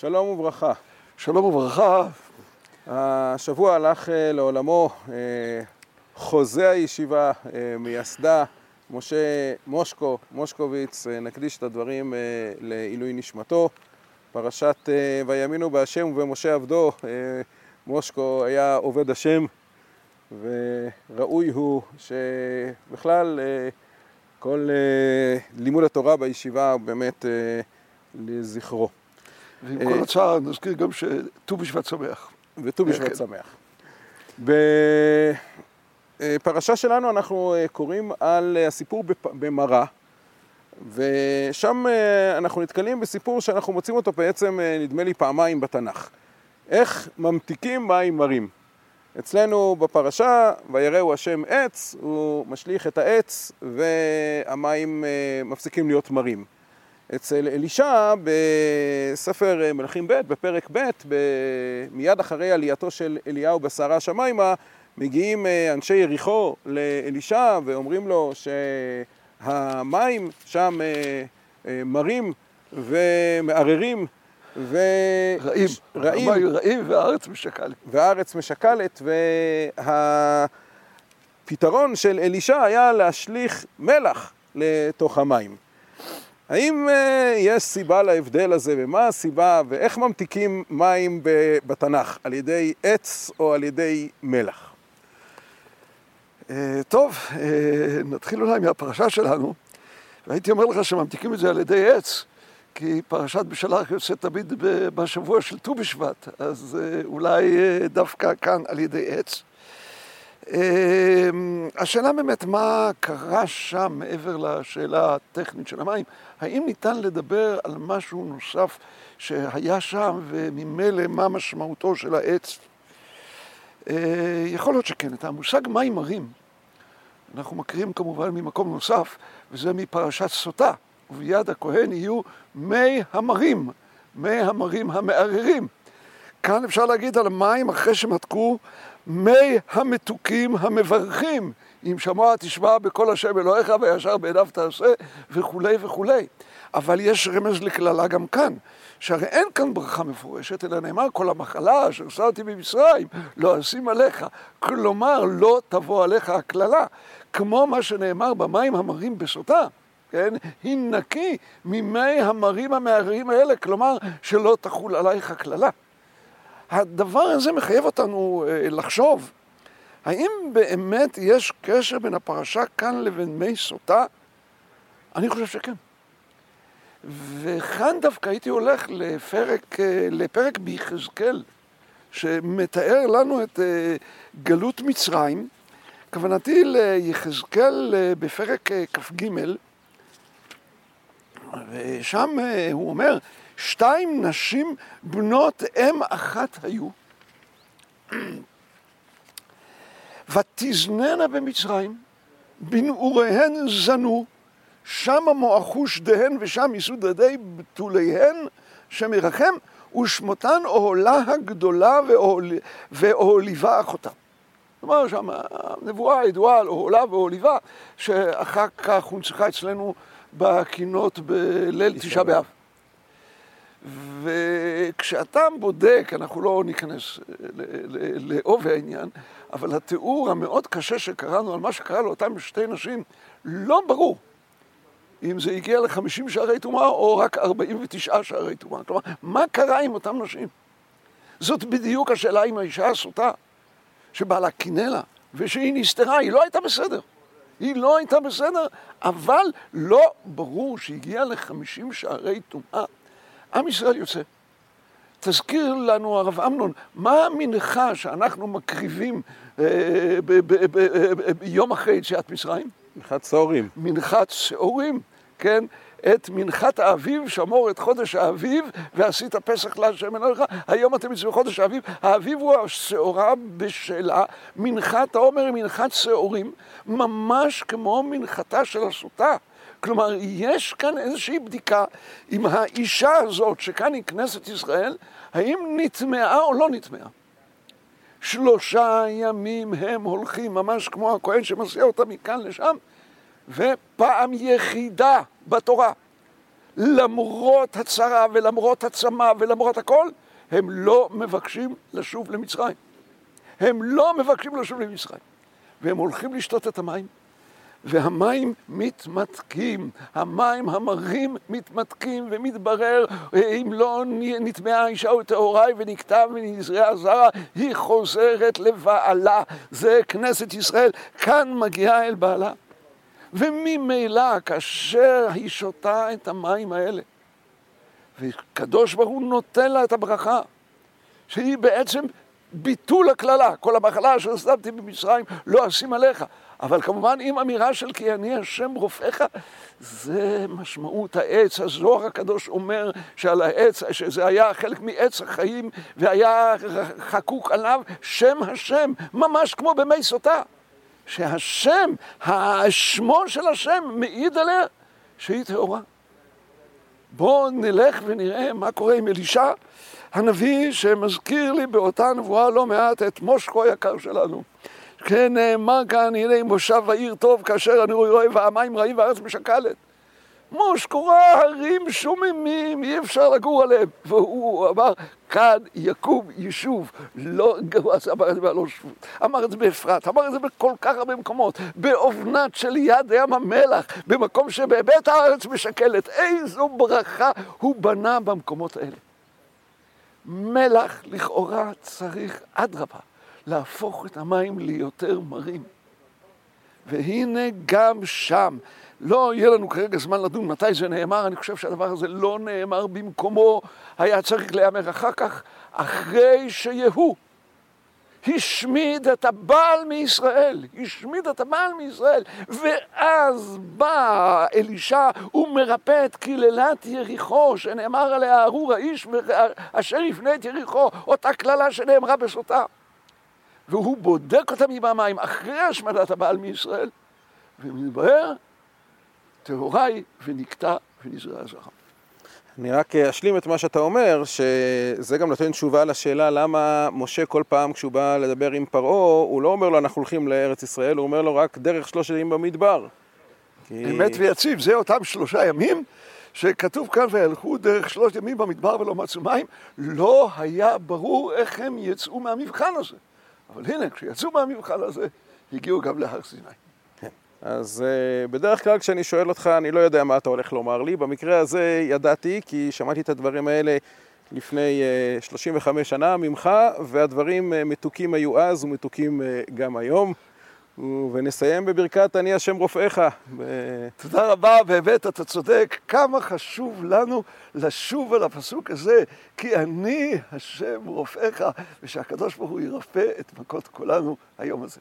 שלום וברכה. שלום וברכה. השבוע הלך אה, לעולמו אה, חוזה הישיבה, אה, מייסדה, משה מושקו, מושקוביץ, נקדיש את הדברים לעילוי נשמתו. פרשת ויאמינו בהשם ובמשה עבדו, מושקו היה עובד השם, וראוי הוא שבכלל כל לימוד התורה בישיבה באמת לזכרו. ועם כל הצער נזכיר גם שט"ו בשבט שמח. וט"ו בשבט כן. שמח. בפרשה שלנו אנחנו אה, קוראים על אה, הסיפור במראה, ושם אה, אנחנו נתקלים בסיפור שאנחנו מוצאים אותו בעצם, נדמה לי, פעמיים בתנ"ך. איך ממתיקים מים מרים. אצלנו בפרשה, ויראו השם עץ, הוא משליך את העץ והמים מפסיקים להיות מרים. אצל אלישע בספר מלכים ב', בפרק ב', מיד אחרי עלייתו של אליהו בסערה השמיימה, מגיעים אה, אנשי יריחו לאלישע ואומרים לו שהמים שם אה, אה, מרים ומערערים ו... רעים, רעים, רעים והארץ משקלת. והארץ משקלת, והפתרון של אלישע היה להשליך מלח לתוך המים. האם uh, יש סיבה להבדל הזה, ומה הסיבה, ואיך ממתיקים מים בתנ"ך, על ידי עץ או על ידי מלח? Uh, טוב, uh, נתחיל אולי מהפרשה שלנו, והייתי אומר לך שממתיקים את זה על ידי עץ, כי פרשת בשלח יוצאת תמיד בשבוע של ט"ו בשבט, אז אולי דווקא כאן על ידי עץ. אמ, השאלה באמת מה קרה שם מעבר לשאלה הטכנית של המים, האם ניתן לדבר על משהו נוסף שהיה שם וממילא מה משמעותו של העץ? אה, יכול להיות שכן, את המושג מים מרים אנחנו מכירים כמובן ממקום נוסף וזה מפרשת סוטה וביד הכהן יהיו מי המרים, מי המרים המערערים כאן אפשר להגיד על המים אחרי שמתקו מי המתוקים המברכים, אם שמוע תשמע בקול השם אלוהיך וישר בעיניו תעשה וכולי וכולי. אבל יש רמז לקללה גם כאן, שהרי אין כאן ברכה מפורשת, אלא נאמר כל המחלה אשר שרתי במצרים לא אשים עליך. כלומר, לא תבוא עליך הקללה, כמו מה שנאמר במים המרים בסוטה. כן? הנקי ממי המרים המערערים האלה, כלומר שלא תחול עלייך קללה. הדבר הזה מחייב אותנו אה, לחשוב, האם באמת יש קשר בין הפרשה כאן לבין מי סוטה? אני חושב שכן. וכאן דווקא הייתי הולך לפרק, אה, לפרק ביחזקאל, שמתאר לנו את אה, גלות מצרים. כוונתי ליחזקאל בפרק כ"ג, ושם הוא אומר, שתיים נשים בנות אם אחת היו, ותזננה במצרים, בנעוריהן זנו, שם מועכו שדיהן ושם יישאו דדי בתוליהן, שם ירחם, ושמותן אוהלה הגדולה ואוהליבה אחותה. כלומר, שם הנבואה הידועה על אוהלה ואוהליבה, שאחר כך הונצחה אצלנו בקינות בליל תשעה באב. וכשאתה בודק, אנחנו לא ניכנס לעובי העניין, אבל התיאור המאוד קשה שקראנו על מה שקרה לאותם שתי נשים, לא ברור אם זה הגיע ל-50 שערי טומאה או רק 49 שערי טומאה. כלומר, מה קרה עם אותם נשים? זאת בדיוק השאלה עם האישה הסוטה, שבעלה קינא לה, ושהיא נסתרה, היא לא הייתה בסדר. היא לא הייתה בסדר, אבל לא ברור שהגיעה ל-50 שערי טומאה. עם ישראל יוצא. תזכיר לנו הרב אמנון, מה המנחה שאנחנו מקריבים אה, ביום אחרי יציאת מצרים? מנחת שעורים. מנחת שעורים, כן? את מנחת האביב, שמור את חודש האביב, ועשית פסח להשם אלוהיך, היום אתם יוצאים בחודש האביב, האביב הוא השעורה בשלה, מנחת העומר היא מנחת שעורים, ממש כמו מנחתה של הסוטה. כלומר, יש כאן איזושהי בדיקה עם האישה הזאת, שכאן היא כנסת ישראל, האם נטמעה או לא נטמעה. שלושה ימים הם הולכים, ממש כמו הכהן שמסיע אותה מכאן לשם, ופעם יחידה בתורה. למרות הצרה ולמרות הצמא ולמרות הכל, הם לא מבקשים לשוב למצרים. הם לא מבקשים לשוב למצרים. והם הולכים לשתות את המים, והמים מתמתקים, המים המרים מתמתקים, ומתברר, אם לא נטמעה אישה וטהוראי ונקטע ונזרעה זרה, היא חוזרת לבעלה. זה כנסת ישראל, כאן מגיעה אל בעלה. וממילא, כאשר היא שותה את המים האלה, וקדוש ברוך הוא נותן לה את הברכה, שהיא בעצם ביטול הקללה, כל המחלה אשר במצרים לא אשים עליך. אבל כמובן עם אמירה של כי אני השם רופאיך, זה משמעות העץ. הזוהר הקדוש אומר שעל העץ, שזה היה חלק מעץ החיים והיה חקוק עליו שם השם, ממש כמו במי סוטה. שהשם, השמו של השם מעיד עליה שהיא טהורה. בואו נלך ונראה מה קורה עם אלישע, הנביא שמזכיר לי באותה נבואה לא מעט את מושקו היקר שלנו. כן נאמר כאן, הנה מושב העיר טוב כאשר אני רואה והמים רעים והארץ משקלת. מושקו ראה הרים שוממים, אי אפשר לגור עליהם. והוא אמר, כאן יקום יישוב. לא, אמר את זה בהלא שבות, אמר את זה באפרת, אמר את זה בכל כך הרבה מקומות. באובנת של יד ים המלח, במקום שבבית הארץ משקלת. איזו ברכה הוא בנה במקומות האלה. מלח לכאורה צריך, אדרבה, להפוך את המים ליותר מרים. והנה גם שם, לא יהיה לנו כרגע זמן לדון מתי זה נאמר, אני חושב שהדבר הזה לא נאמר במקומו, היה צריך להיאמר אחר כך, אחרי שיהוא השמיד את הבעל מישראל, השמיד את הבעל מישראל, ואז בא אלישע ומרפא את קללת יריחו, שנאמר עליה ארור האיש אשר יפנה את יריחו, אותה קללה שנאמרה בסוטה. והוא בודק אותם עם המים אחרי השמדת הבעל מישראל, ומתברר, טהורה היא ונקטע ונזרע זרע. אני רק אשלים את מה שאתה אומר, שזה גם נותן תשובה לשאלה למה משה כל פעם כשהוא בא לדבר עם פרעה, הוא לא אומר לו אנחנו הולכים לארץ ישראל, הוא אומר לו רק דרך שלושה ימים במדבר. כי... אמת ויציב, זה אותם שלושה ימים שכתוב כאן והלכו דרך שלושת ימים במדבר ולא מצאו מים, לא היה ברור איך הם יצאו מהמבחן הזה. אבל הנה, כשיצאו מהמבחן הזה, הגיעו גם להר סיני. אז uh, בדרך כלל כשאני שואל אותך, אני לא יודע מה אתה הולך לומר לי. במקרה הזה ידעתי, כי שמעתי את הדברים האלה לפני uh, 35 שנה ממך, והדברים uh, מתוקים היו אז ומתוקים גם היום. ונסיים בברכת אני השם רופאיך. תודה רבה, באמת אתה צודק. כמה חשוב לנו לשוב על הפסוק הזה, כי אני השם רופאיך, ושהקדוש ברוך הוא ירפא את מכות כולנו היום הזה.